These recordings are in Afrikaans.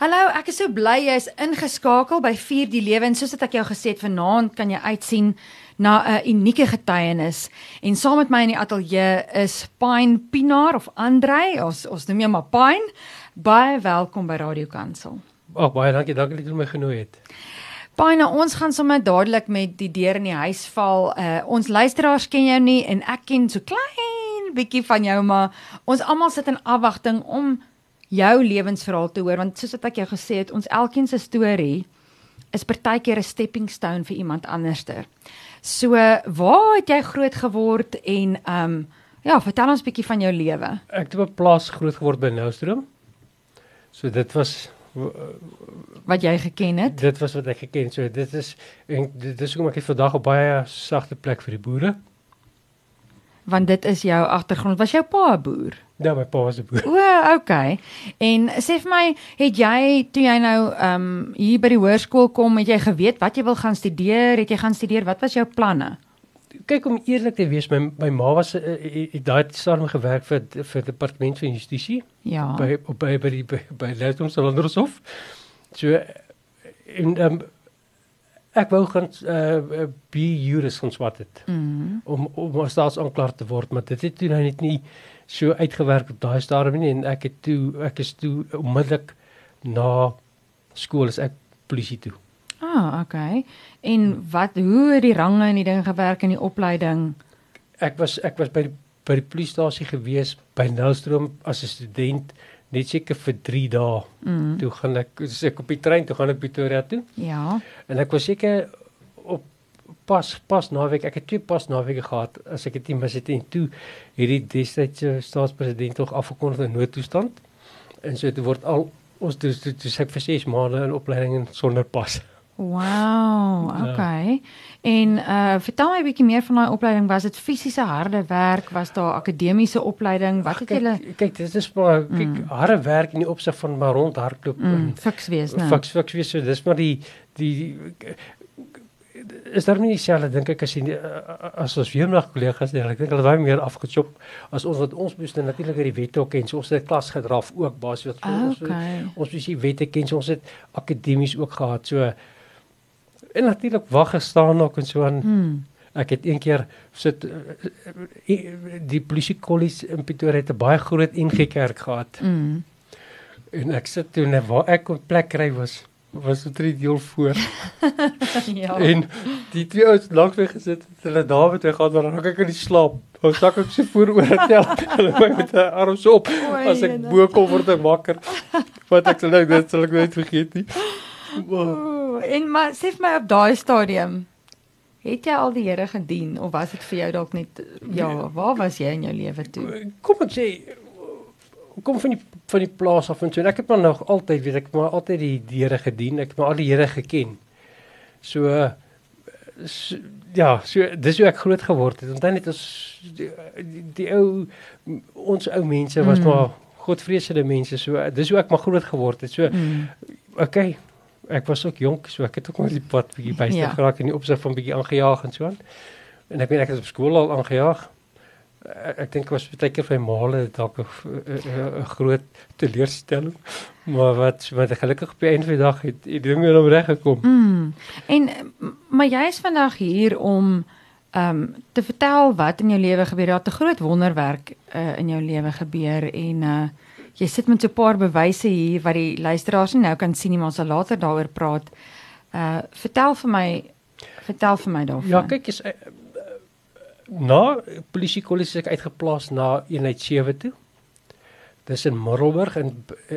Hallo, ek is so bly jy's ingeskakel by 4 die lewe en soos ek jou gesê het vanaand kan jy uitsien na 'n unieke getuienis. En saam met my in die ateljee is Pine Pinaar of Andrei, ons ons noem jou maar Pine. Baie welkom by Radio Kansel. Ag baie dankie, dankie dat jy my genooi het. Pine, ons gaan sommer dadelik met die deur in die huis val. Uh ons luisteraars ken jou nie en ek ken so klein bietjie van jou, maar ons almal sit in afwagting om jou lewensverhaal te hoor want soos wat ek jou gesê het, ons elkeen se storie is partykeer 'n stepping stone vir iemand anderster. So, waar het jy groot geword en ehm um, ja, vertel ons bietjie van jou lewe. Ek het op 'n plaas groot geword by Noustroom. So dit was wat jy geken het. Dit was wat ek geken het. So dit is en dit is hoekom ek vandag op baie sagte plek vir die boere. Want dit is jou agtergrond. Was jou pa 'n boer? Ja, my pa was 'n boer. O, okay. En sê vir my, het jy toe jy nou ehm um, hier by die hoërskool kom, het jy geweet wat jy wil gaan studeer? Het jy gaan studeer? Wat was jou planne? Kyk om eerlik te wees, my my ma was uh, het daai stadium gewerk vir vir departement van justisie. Ja. By by by die by, by Leidstonslandershof. So en ehm um, ek wou gaan uh be juris gaan swat het. Mm. Om om as staatsaanklaer te word, maar dit het toe nou net nie so uitgewerk op daai stadium nie en ek het toe ek is toe onmiddellik na skool is ek polisie toe. Ah, okay. En wat hoe het die range en die ding gewerk in die opleiding? Ek was ek was by die, by die polisiestasie gewees by Nelstroom as 'n student net seker vir 3 dae. Mm. Toe gaan ek soos ek op die trein toe gaan ek Pretoria toe. Ja. En ek was seker op pas pas naweek. Ek het twee pas naweke gehad as ek dit nie mis het en toe hierdie destydse staatspresident tog afgekondig 'n noodtoestand. En so dit word al ons toe toe, toe ek vir 6 maande in opleiding sonder pas. Wow, okay. Ja. En uh vertel my 'n bietjie meer van daai opleiding. Was dit fisiese harde werk? Was daar akademiese opleiding? Wat het julle Kyk, dit is maar kyk mm. harde werk in die opsig van maar rondhardloop mm, en fiks wees, né? Fiks fiks wees. So dis maar die die, die is daar nie dieselfde dink ek as die, as ons weermag kollegas nie. Ek dink hulle baie meer afgechop as ons wat ons moes natuurlik uit die wette ook ken. So ons het klas gedraf ook basies wat Ah, ons okay. ons moes die wette ken. So ons het akademies ook gehad. So en natuurlik wag gestaan ook en so aan. Hmm. Ek het een keer sit die polisie kollies in Pretoria het 'n baie groot NG Kerk gehad. Mm. En ek sit toe net waar ek op plek kry was was dit drie deel voor. ja. En die twee ouens langs my gesit het, hulle daar my gaan maar raak ek in die slaap. Ou sak ek so voor oor tel. Hulle my met 'n arm so op Oei, as ek jene. bo kom word ek wakker. Wat ek sal nou dit sal ek nooit vergeet nie. Maar, Ooh, en maar sê vir my op daai stadium het jy al die Here gedien of was dit vir jou dalk net ja, waar was jy in jou lewe toe? kom ek sê kom van die van die plaas af en so en ek het maar nog altyd weet ek maar altyd die, Here gedien. Ek het maar al die Here geken. So, so ja, so dis hoe ek groot geword het. Dan het ons die, die, die ou ons ou mense was mm. maar godvreesende mense. So dis hoe ek maar groot geword het. So Mm. okay, ek was ook jonk, so ek het ook maar die pad bietjie byste Ja. geraak in die opsig van bietjie aangejaag en so aan. En ek weet ek het op skool al aangejaag. Ek, ek dink was baie keer vir my male dalk 'n eh, 'n groot teleurstelling. Maar wat wat gelukkig op die einde van die dag het die dinge nou reg gekom. Mm. En maar jy is vandag hier om ehm um, te vertel wat in jou lewe gebeur. Daar het 'n groot wonderwerk uh, in jou lewe gebeur en uh jy sit met so 'n paar bewyse hier wat die luisteraars nie nou kan sien nie, maar ons sal later daaroor praat. Uh vertel vir my vertel vir my daarvan. Ja, kyk is eh, eh, na polisiekollies is ek uitgeplaas na eenheid 7 toe. Dis in Middelburg en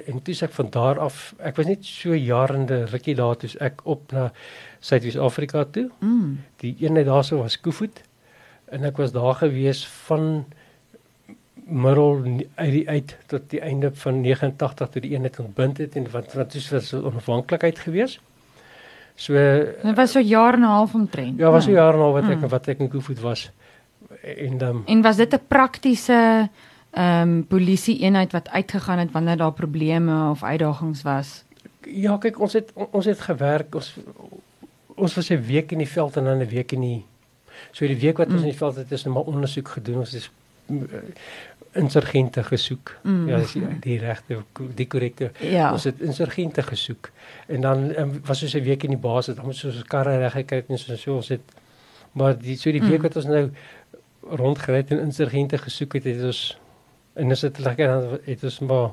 en toe ek van daar af, ek was net so jarende rukkie daar toe ek op na Suid-Afrika toe. Mm. Die eenheid daarso was Koevoet en ek was daar gewees van middel uit die uit tot die einde van 89 toe die eenheid ontbind het en wat wat is was onafhanklikheid gewees. So Dit was so jaar en 'n half omtrent. ja, was so né? jare nou wat ek Mm. wat ek in Koevoet was. En dan En was dit 'n praktiese ehm um, polisie eenheid wat uitgegaan het wanneer daar probleme of uitdagings was? ja, kyk ons het ons het gewerk. Ons ons was 'n week in die veld en dan 'n week in die So die week wat ons Mm. in die veld het is nou maar ondersoek gedoen. Ons is insurgente gesoek. Mm. Ja, dis die, die regte die korrekte. Ja. Ons het insurgente gesoek. En dan um, was ons 'n week in die dan moet ons ons karre reg gekry en so so ons het maar die so die week Mm. wat ons nou rondgery het en insurgente gesoek het, het ons en is dit lekker dan het ons maar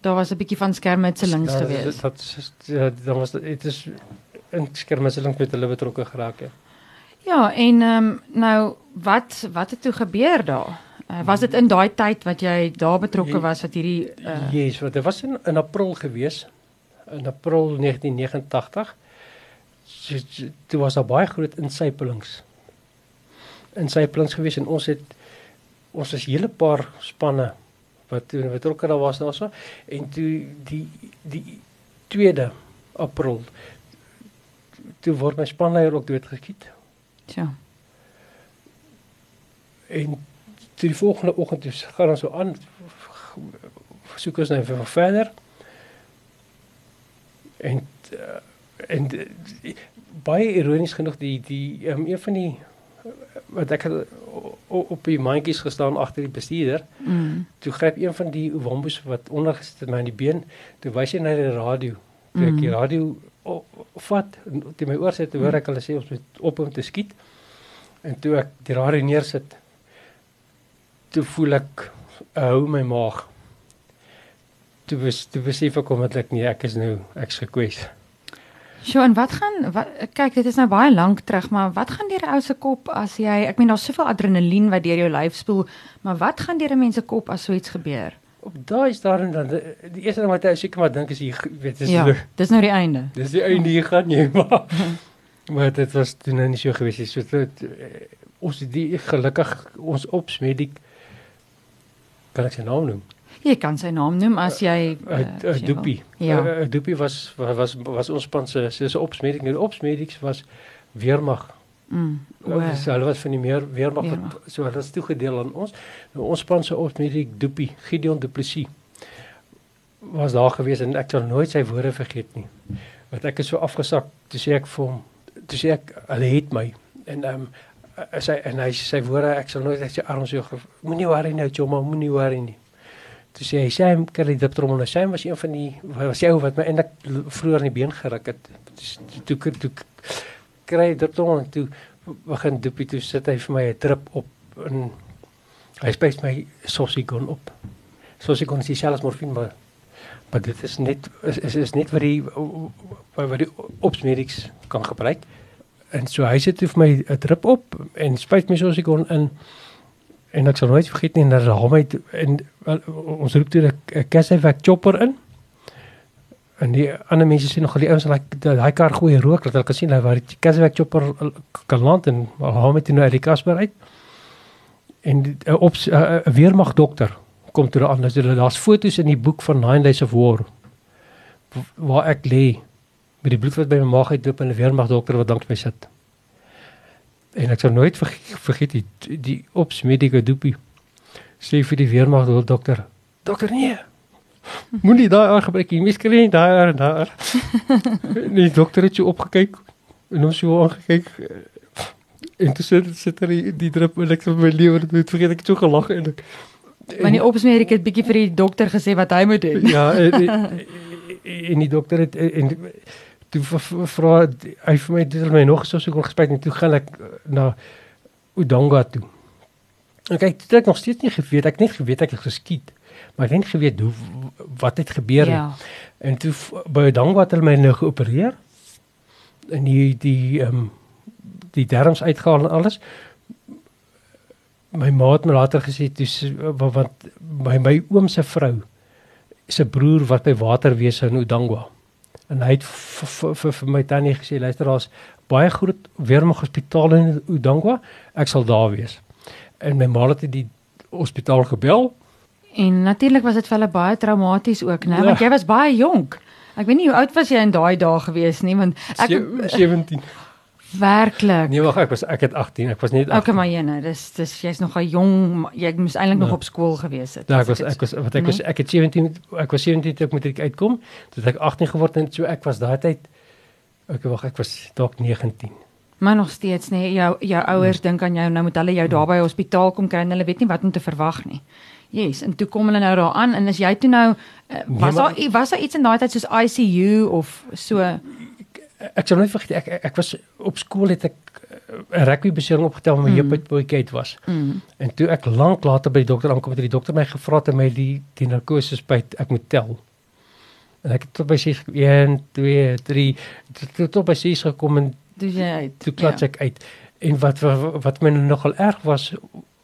Daar was 'n bietjie van skermutselings gewees. Dat, dat dan was dit het is in skermutseling met hulle betrokke geraak ja. Ja, en ehm um, nou wat wat het toe gebeur daar? Uh, was dit in daai tyd wat jy daar betrokke was wat hierdie uh, Yes, want dit was in in April gewees. In April 1989. So, so, toe was daar baie groot insypelings. Insypelings gewees en ons het ons is hele paar spanne wat toe betrokke daar was daarso en toe die die 2de April toe word my spanleier ook doodgeskiet ja. en toe die volgende oggend gaan ons so aan. Soek ons nou vir verder. En uh, en die, baie ironies genoeg die die um, een van die wat ek o- op die mandjies gestaan agter die bestuurder. Mm. toe gryp een van die wambos wat onder gesit het my in die been toe wys hy na die radio. Toe ek die Mhm. radio o- vat en toe my oor sit hoor ek hulle sê ons moet op hom te skiet. En toe ek die radio neersit toe voel ek hou my maag toe was toe besef ek onmiddellik nee ek is nou ek's gekwes So en wat gaan wat kyk dit is nou baie lank terug maar wat gaan deur 'n ou se kop as jy ek meen daar's soveel adrenalien wat deur jou lyf spoel maar wat gaan deur 'n mens se kop as so iets gebeur? op daai stadium dan die, die eerste ding wat ek seker maar dink is jy weet dis ja, nou- dis nou die einde. Dis die einde hier gaan jy maar. maar dit was toe nou nie so gewees nie. So dit eh, ons die gelukkig ons opsmedik kan ek sy naam noem. Jy kan sy naam noem as jy Uh, eh, uh, wil. Doopie. Ja. Uh, Doopie was was was ons span se se opsmedik. Die opsmediks was weermag. Mm. O, Uh, so hulle was van die meer weermag wat so hulle is toegedeel aan ons. Nou ons span se opsmedik Doopie, Gideon Du Plessis was daar gewees en ek sal nooit sy woorde vergeet nie. Want ek is so afgesak, toe sê ek vir hom, toe sê ek hulle het my en ehm um, sy en hy sy woorde ek sal nooit uit sy arms ge- moenie worry nou Choma, moenie worry nie. Toe sê hy sy kry dit trommel nou sy was een van die was jy wat my eintlik vroeër in die been geruk het. Toe toe, toe kry dit trommel en toe begin Doopie toe sit hy vir my 'n drip op en hy spys my sossigon op. Sossigon is dieselfde morfine maar maar dit is net is is, is net wat die wat die opsmediks kan gebruik. En so hy sit vir my 'n drip op en spyt my soos ek kon in en ek sal nooit vergeet nie en haal my toe, en wel, ons roep toe 'n Casavac chopper in. En die ander mense sien nog al die ouens wat like, daai kar gooi rook dat hulle kan sien hy waar die Casavac chopper eh, kan land en my toe nou uit die Casper uit. En die- 'n op 'n weermag dokter kom toe aan. Dus daar's foto's in die boek van Nine Days of War waar ek lê met die bloed wat by my maag uitloop en 'n weermag dokter wat langs my sit. En ek sal nooit verge vergeet die die opsmedieke doopie sê vir die weermag dokter, dokter nee. Moenie daai ar gebruik nie. Kry nie daai ar en daai ar. En die dokter het so opgekyk en ons so aangekyk en toe sit sit er die, die drup en ek het my lewe net vergeet ek het so gelag en ek Want die opsmeer ek het bietjie vir die dokter gesê wat hy moet doen. Ja, en, en, en die dokter het en toe vra hy vir my dit het my nog so so kon gespreek en toe gaan ek eh, na Udanga toe. En kyk, dit het ek nog steeds nie geweet, ek net geweet ek het geskiet, maar ek het nie geweet hoe wat het gebeur nie. Ja. En toe by Udanga het hulle my nou geopereer. En die die ehm um, die darmes uitgehaal en alles. My ma het my later gesê wa- want my my oom se vrou se broer wat by waterwese in Udangwa. En hy het vir vir my tannie gesê luister daar's baie groot weermag hospitaal in Udangwa. Ek sal daar wees. En my ma het die hospitaal gebel. En natuurlik was dit vir hulle baie traumaties ook, né? Ja. Want jy was baie jonk. Ek weet nie hoe oud was jy in daai dae gewees nie, want ek Se- 17. Werklik. Nee, wag, ek was ek het 18. Ek was net 18. Okay, maar jene, dis dis jy's nog 'n jong, maar jy moes eintlik nog Ja. op skool gewees het. Ja, ek was dit- ek was wat ek Nee. was ek het 17 ek was 17 toe ek matriek uitkom. Toe het ek 18 geword en so ek was daai tyd ek wag ek was dalk 19. Maar nog steeds nê, nee, jou jou ouers dink aan jou, nou moet hulle jou daar by die hospitaal kom kry en hulle weet nie wat om te verwag nie. Yes, en toe kom hulle nou daar aan en as jy toe nou uh, was daar nee, was daar iets in daai tyd soos ICU of so ek sal nooit vergeet ek, ek was op skool het ek 'n rugby besering opgetel met my mm. heup Kate was. Mm. En toe ek lank later by die dokter aankom het die dokter my gevra het my die die narkose spuit ek moet tel. En ek het tot by 6 1 2 3 tot, tot by 6 gekom en toe jy uit. Toe klats ja. ek uit. En wat wat, wat my nogal erg was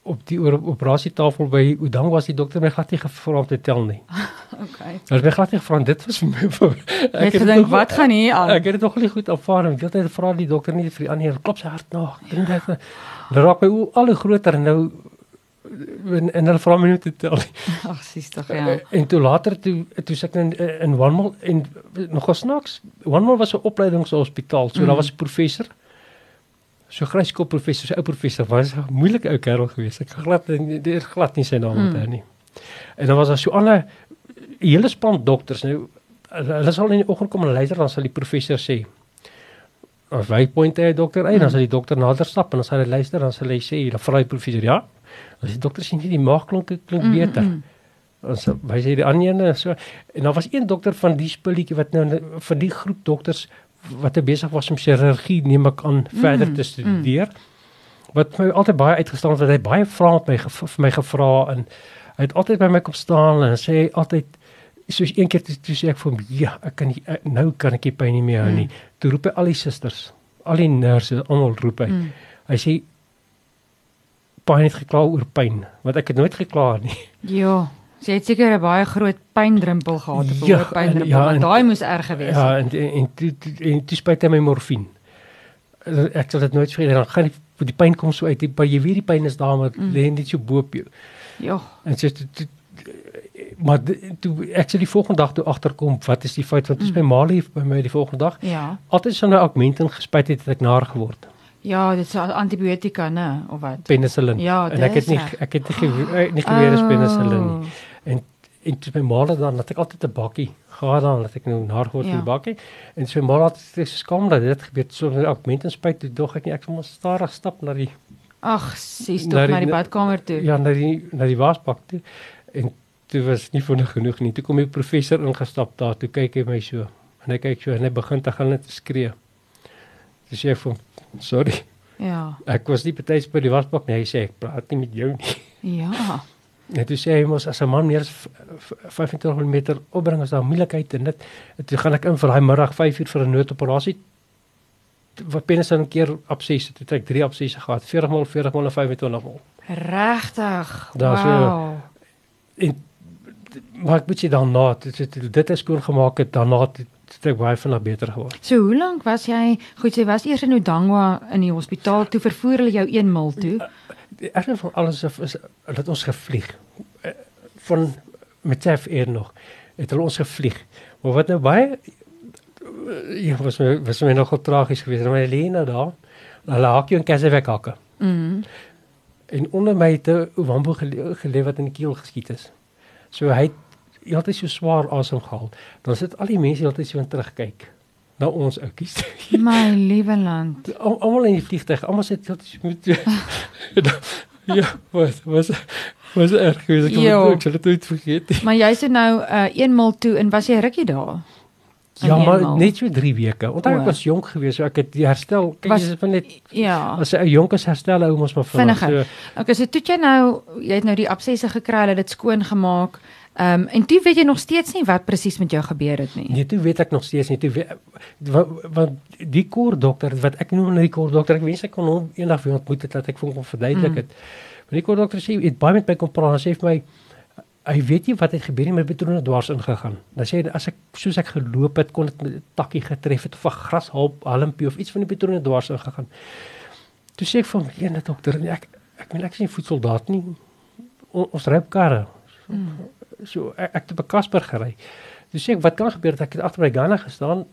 op die operasietafel by Udang was die dokter my glad nie gevra om te tel nie. okay. Hulle het my glad nie gevra dit was vir my vir ek het gedink wat gaan hier aan? Ek het dit nog nie goed afvaar en heeltyd vra die dokter nie vir die ander klop sy hart nog. Dink dit hulle raak my al hoe groter en nou en, en hulle vra my net te tel. Ag, sies tog ja. En toe later toe toe sit ek in in Wanmal en nog snaaks. Wanmal was 'n opleidingshospitaal, so mm. daar was 'n professor so gryskop professor, ou professor was 'n moeilike ou kerel geweest. Ek glad nie glad nie sy naam onthou mm. nie. En dan was daar so ander hele span dokters. Nou hulle sal in die oggend kom en luister dan sal die professor sê As hy point hy dokter, en dan sal die dokter nader stap en dan sal hy luister dan sal hy sê, "Dan vra die professor, ja, as die dokter sê nie die maag klink klink mm, beter." Mm, mm. Ons wys hy die ander so en daar was een dokter van die spulletjie wat nou vir die groep dokters wat hy besig was om chirurgie neem ek aan verder te mm, studeer. Mm. Wat my altyd baie uitgestaan het, hy baie vra met my vir my gevra en hy het altyd by my kom staan en sê altyd soos een keer toe, toe sê ek vir hom ja, ek kan nie, nou kan ek nie pyn nie meer hou nie. Mm. Toe roep hy al die susters, al die nurse, almal roep hy. Mm. Hy sê pyn het gekla oor pyn, want ek het nooit gekla nie. Ja. Sy het seker 'n baie groot pyndrumpel gehad op ja, pyndrumpel, ja, want daai moes erg gewees het. Ja, en en toe en toe spuit hy my morfine. Ek sal dit nooit vergeet, dan gaan die, die pyn kom so uit, maar jy weet die pyn is daar maar mm. lê net so bo op jou. Ja. En so, maar toe ek sê die volgende dag toe agterkom, wat is die feit want dit is mm. my ma lief by my die volgende dag. Ja. Altyd so 'n augment ingespuit het, het ek naar geword. Ja, dit is antibiotika, né, of wat? Penicillin. Ja, en ek het nie ek het nie geweet nie geweet is penicillin nie. En en toe my ma dan dat ek altyd 'n bakkie gehad dan dat ek nou nagehoor ja. die bakkie en so my ma het sê skam dat dit gebeur so 'n augment inspuit toe dog ek nie ek moet stadig stap na die Ag, sies tog na die badkamer toe. Ja, na die na die wasbak toe. En toe was nie vinnig genoeg nie. Toe kom die professor ingestap daar, toe kyk hy my so. En hy kyk so en hy begin te gaan net skree. Dis jy van sorry. Ja. Ek was nie betyds by die wasbak nie. Hy sê ek praat nie met jou nie. Ja. Net toe sê hy mos as 'n man meer as 25 mm opbring as daar moeilikheid en dit toe gaan ek in vir daai middag 5 uur vir 'n noodoperasie wat binne so 'n keer absesse het ek 3 absesse gehad 40 mal 40 mal 25 mal regtig wow so, en maar ek moet jy dan na dit dit is skoon gemaak het daarna het ek baie van beter geword. So hoe lank was jy? Goed, jy was eers in Odangwa in die hospitaal toe vervoer hulle jou eenmal toe. Die erge van alles is, is dat ons gevlieg eh, van met Tef eer nog. Het hulle ons gevlieg. Maar wat nou baie ja, was my was my nogal tragies geweest. Maar Helena daar, hulle haak jou in Kassewek hakke. Mhm. En onder my het 'n wambo geleef wat in die keel geskiet is. So hy het heeltyd so swaar asem gehaal. Dan sit al die mense heeltyd so in terugkyk na ons ouetjies. My liewe land. Almal in die vliegtuig, almal sit heeltyd so met Ja, wat was was erg geweest. Ek het dit nooit vergeet. Maar jy's nou uh eenmal toe en was jy rukkie daar? Ja, maar net so 3 weke. Onthou ek was jonk geweest, so ek het herstel. Kyk, was, jy is net Ja. As 'n jonk is herstel hou ons maar vinnig. So. Okay, so toe jy nou jy het nou die absesse gekry, hulle het dit skoon gemaak. Ehm um, en toe weet jy nog steeds nie wat presies met jou gebeur het nie. Nee, toe weet ek nog steeds nie. Toe wat die koor dokter wat ek noem nou die koor dokter, ek wens ek kon hom eendag weer ontmoet het dat ek vir hom verduidelik mm. het. Mm. Maar die koor dokter sê het baie met my kom praat en sê vir my hy weet nie wat het gebeur nie, my patrone dwars ingegaan. Dan sê hy as ek soos ek geloop het, kon dit met 'n takkie getref het of 'n grashalp, halmpie of iets van die patrone dwars ingegaan. Toe sê ek vir hom, "Ja, dokter, ek ek meen ek is nie voetsoldaat nie. O, ons ry op karre." Mm so ek, ek het by Casper gery. Dis sê ek wat kan gebeur dat ek agter my Ghana gestaan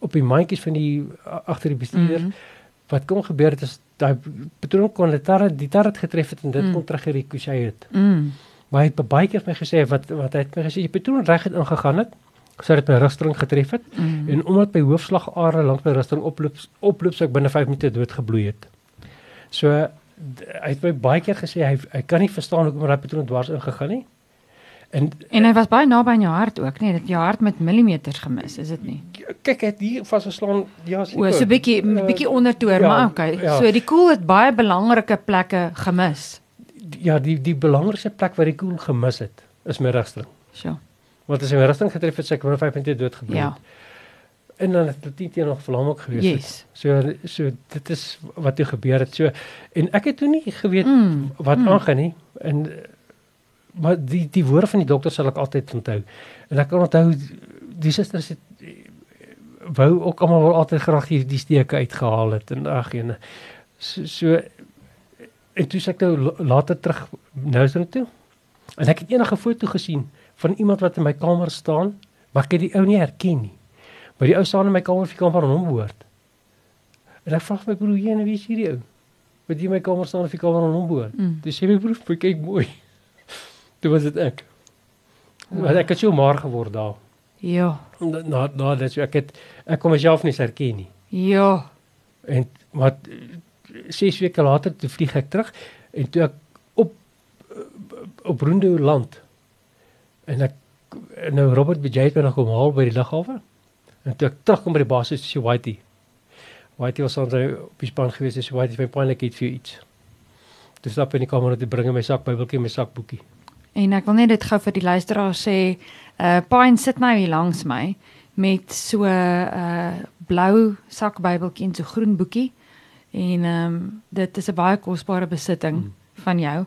op die mandjies van die agter die bestuurder. Mm -hmm. Wat kon gebeur het is daai patroon kon dit daar die daar het getref het en dit mm. kon terug gericochet het. Mm. Maar hy het baie keer vir my gesê wat wat hy het my gesê die patroon reg het ingegaan het. So dit my rugstring getref het Mm. en omdat my hoofslagare langs my rugstring oploop oploop so ek binne 5 minute dood gebloei het. So hy het my baie keer gesê hy hy kan nie verstaan hoekom daai patroon dwars ingegaan nie. En En hy was baie naby aan jou hart ook, nee, dit jou hart met millimeters gemis, is dit nie? kyk het hier vasgeslaan ja O, so bietjie Eh, bietjie ondertoer, ja, maar okay. ja. So die koel het baie belangrike plekke gemis. ja die die belangrikste plek waar die koel gemis het is my rugstring. So. Want as hy my rugstring getref het, sê ek binne 5 minute dood gebloei. Ja. En dan het dit teen nog vlam ook gewees. het. Yes. So so dit is wat toe gebeur het. So en ek het toe nie geweet Mm. wat mm. aangaan nie. En maar die die woorde van die dokter sal ek altyd onthou. En ek kan onthou die susters het wou ook almal wel altyd graag die, die steke uitgehaal het en ag en so, so en toe sê ek nou la- later terug Nousdrink toe. En ek het enige foto gesien van iemand wat in my kamer staan, maar ek het die ou nie herken nie. Maar die ou staan in my kamer die kamer aan hom behoort. En ek vra vir my broer, "Jy en wie is hierdie ou?" Wat hier in my kamer staan die kamer aan hom behoort. Mm. Dis sê my broer, "Kyk kyk mooi." Toe was dit ek. Maar ek het so maar geword daar. Ja. Na na, dit so ek het ek kon myself nie herken nie. Ja. En maar 6 weke later toe vlieg ek terug en toe ek op op Rondo land en ek nou Robert Bejay het my nog kom haal by die lughawe. En toe ek terugkom by die basis sê Whitey. Whitey was ons op die span gewees sê Whitey my pynlik het vir iets. Toe stap in die kamer en toe bring my sak Bybeltjie en my sakboekie. En ek wil net dit gou vir die luisteraar sê, uh Pine sit nou hier langs my met so 'n uh, blou sakbybeltjie en so groen boekie. En ehm um, dit is 'n baie kosbare besitting Mm. van jou.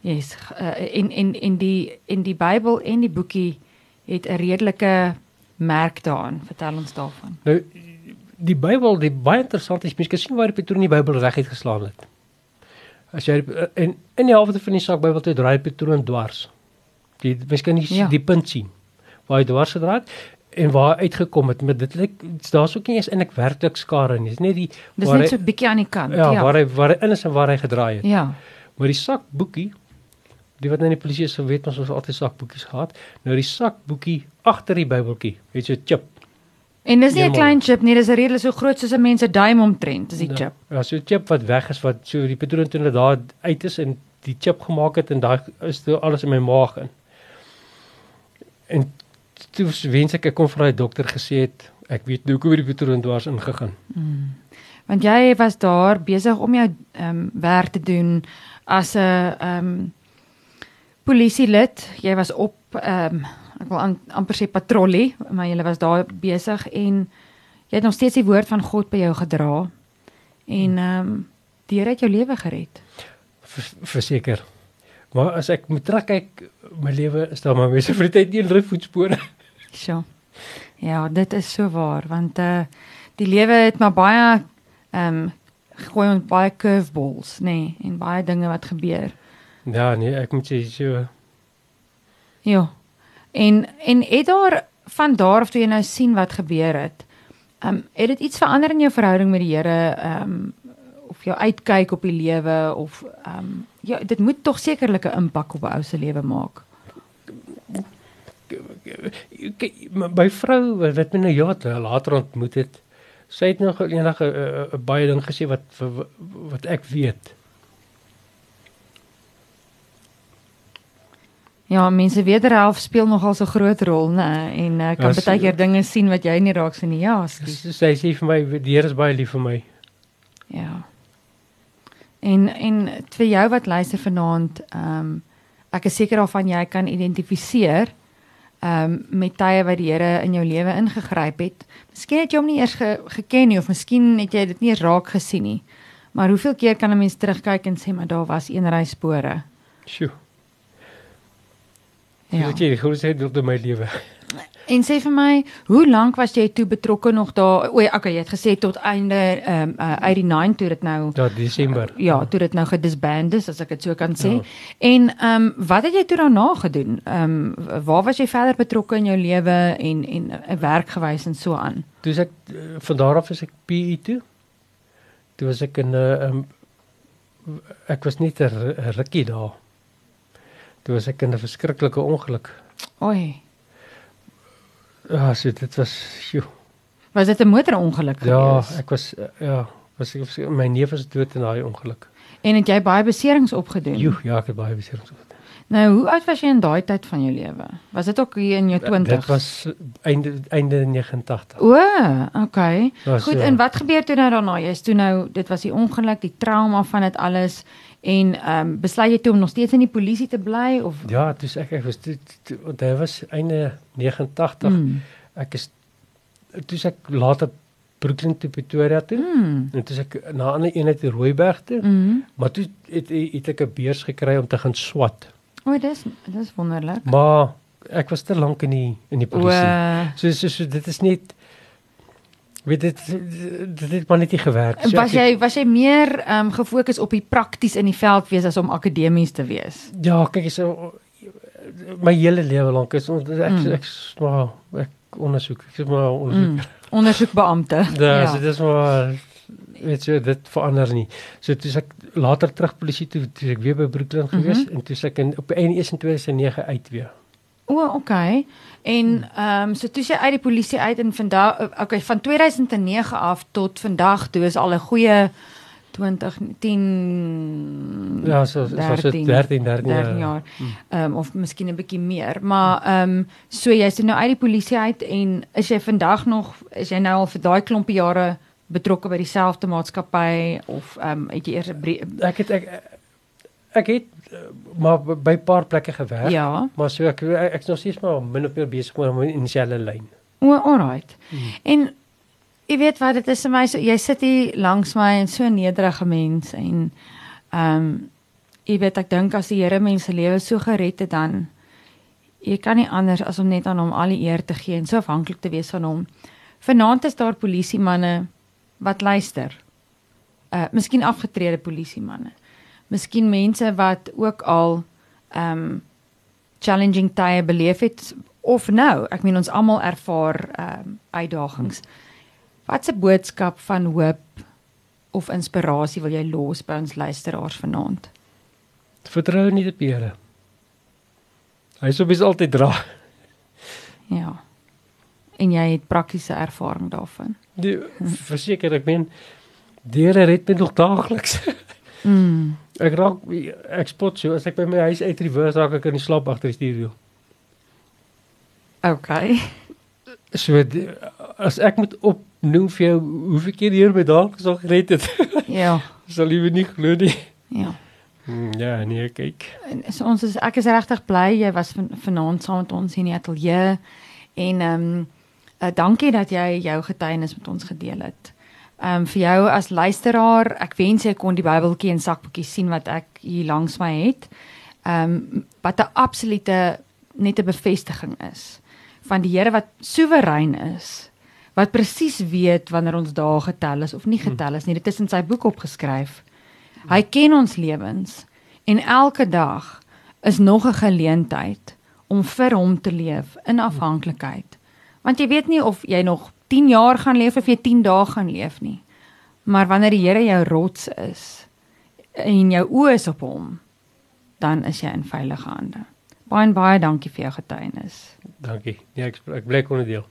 Yes, uh, en en en die en die Bybel en die boekie het 'n redelike merk daaraan. Vertel ons daarvan. Nou die Bybel, die baie interessant is, mens kan sien waar patroon in die Bybel reguit geslaan het. As jy en in die helfte van die sak Bybel toe draai patroon dwars. Mens kan nie Ja. die punt sien waar hy dwars gedraai het en waar uitgekom het met dit lyk daar's ook nie eens eintlik werklik skare nie. Dis net die Dis net hy, so bietjie aan die kant. ja, ja. waar hy waar hy in is en waar hy gedraai het. ja. Maar die sakboekie die wat nou in die polisie is, weet ons ons het altyd sakboekies gehad. Nou die sakboekie agter die Bybeltjie het so 'n chip En dis nie 'n klein chip nie, dis 'n redelik so groot soos 'n mens se duim omtrent, dis die Ja. chip. Ja, so 'n chip wat weg is wat so die patroon toe daar uit is en die chip gemaak het en daai is toe alles in my maag in. En toe wens ek ek kon vir daai dokter gesê het ek weet nou hoe kom die patroon dwars ingegaan. Mm. Want jy was daar besig om jou ehm um, werk te doen as 'n ehm um, polisielid. Jy was op ehm um, ek wil am, amper sê patrollie, maar jy was daar besig en jy het nog steeds die woord van God by jou gedra. En ehm um, die Here het jou lewe gered. Vers- Verseker. Maar as ek moet terugkyk my lewe is daar maar mense vir die tyd nie in voetspore. So. Ja, dit is so waar want eh uh, die lewe het maar baie ehm um, gooi ons baie curveballs, nê, nee, en baie dinge wat gebeur. Ja, nee, ek moet sê so Ja. En en het daar van daar af toe jy nou sien wat gebeur het, ehm um, het dit iets verander in jou verhouding met die Here, ehm um, of jou uitkyk op die lewe of ehm um, ja, dit moet tog sekerlik 'n impak op 'n ou se lewe maak. my- vrou wat my nou jare later ontmoet het, sy het nog eendag 'n- 'n 'n baie ding gesê wat, wat ek weet. Ja, mense wederhelf speel nogal so groot rol, né? En uh, kan Ja, baie keer dinge sien wat jy nie raak sien nie. Ja. Sy sy sê vir my die Here is baie lief vir my. Ja. En en vir jou wat luister vanaand, ehm um, ek is seker daarvan jy kan identifiseer ehm um, met tye wat die Here in jou lewe ingegryp het. Miskien het jy hom nie eers ge, geken nie of miskien het jy dit nie eens raak gesien nie. Maar hoeveel keer kan 'n mens terugkyk en sê maar daar was een ry spore. Sjoe. Ja. Dit is die grootste deel van my lewe. En sê vir my, hoe lank was jy toe betrokke nog daar? O, ja, okay, jy het gesê tot einde ehm um, uh, 89 toe dit nou Ja, Desember. Ja, toe dit nou gedisband is as ek dit so kan sê. Ja. En ehm um, wat het jy toe daarna gedoen? Ehm um, waar was jy verder betrokke in jou lewe en en 'n werk gewys en so aan? Toe ek eh, van daar af is ek PE toe. Toe was ek in 'n uh, um, ek was net 'n rukkie daar. Toe was ek in 'n verskriklike ongeluk. Oei. Ja, so dit was joh. Was dit 'n motorongeluk Ja, gewees? ek was uh, ja, was ek my neef was dood in daai ongeluk. En het jy baie beserings opgedoen? Joh, ja, ek het baie beserings gehad. Nou, hoe oud was jy in daai tyd van jou lewe? Was dit ook hier in jou 20s? Dit was einde einde 89. O, okay. Was, Goed, eh, en wat gebeur toe nou daarna? Jy's toe nou, dit was die ongeluk, die trauma van dit alles en ehm um, besluit jy toe om nog steeds in die polisie te bly of Ja, dis ek ek was dit want hy was einde 89. Mm. Ek is toe ek later Brooklyn toe Pretoria toe. Mm. En toe ek na 'n ander eenheid in Rooiberg toe. Mm. Maar toe het, het ek 'n beurs gekry om te gaan swat. O, dis dis wonderlik. Maar ek was te lank in die in die polisie. So, so so dit is net weet dit dit het maar net nie gewerk. So was ek jy was jy meer ehm um, gefokus op die prakties in die veld wees as om akademies te wees? Ja, kyk so my hele lewe lank is ons ek Mm. ek, ek maar ek ondersoek. Ek is maar ondersoek. Mm. Ondersoekbeampte. Ja, so dis maar weet jy dit verander nie. So toe is ek later terug polisie toe, toe ek weer by Brooklyn gewees mm -hmm. en toe is ek in op 1 1 2009 uit weer. O, okay. En ehm um, so toe jy uit die polisie uit en vandag okay, van 2009 af tot vandag toe is al 'n goeie 2010 Ja, so so so 13 13, 13 13 jaar. Ehm um, of miskien 'n bietjie meer, maar ehm um, so jy's nou uit die polisie uit en is jy vandag nog is jy nou al vir daai klompie jare betrokke by dieselfde maatskappy of ehm um, het jy eers Ek het ek ek het eh, maar by 'n paar plekke gewerk. Ja. Maar so ek ek ek's nog steeds maar min of meer besig met my initiale lyn. O, alright. Hmm. En jy weet wat dit is vir my so jy sit hier langs my en so nederige mens en ehm um, jy weet ek dink as die Here mense lewe so gered het dan jy kan nie anders as om net aan hom al die eer te gee en so afhanklik te wees van hom. Vanaand is daar polisiemanne wat luister. Uh miskien afgetrede polisiemanne. Miskien mense wat ook al ehm um, challenging tye beleef het of nou. Ek meen ons almal ervaar ehm um, uitdagings. Watse boodskap van hoop of inspirasie wil jy los by ons luisteraars vanaand? Vertrou nie op die Here. Hy sou bis altyd dra. Ja. En jy het praktiese ervaring daarvan. Die verseker ek meen die Here red my nog daagliks. Mm. Ek raak ek spot so as ek by my huis uit reverse raak ek in die slaap agter die stuurwiel. Okay. So as ek moet opnoem vir jou hoeveel keer die Here my daagliks al gered het, Ja. sal jy nie glo nie. Ja. Hmm, Ja, nee, kyk. En so ons is ek is regtig bly jy was van, vanaand saam met ons hier in die ateljee en ehm um, uh, dankie dat jy jou getuienis met ons gedeel het. Ehm um, vir jou as luisteraar, ek wens jy kon die Bybeltjie en sakboekie sien wat ek hier langs my het. Ehm um, wat 'n absolute net 'n bevestiging is van die Here wat soewerein is. Wat presies weet wanneer ons dae getel is of nie getel is nie. Dit is in sy boek opgeskryf. Hy ken ons lewens en elke dag is nog 'n geleentheid om vir hom te leef in afhanklikheid. Want jy weet nie of jy nog 10 jaar gaan leef of jy 10 dae gaan leef nie. Maar wanneer die Here jou rots is en jou oë is op hom, dan is jy in veilige hande. Baie en baie dankie vir jou getuienis. Dankie. Nee, ek ek bly kon dit deel.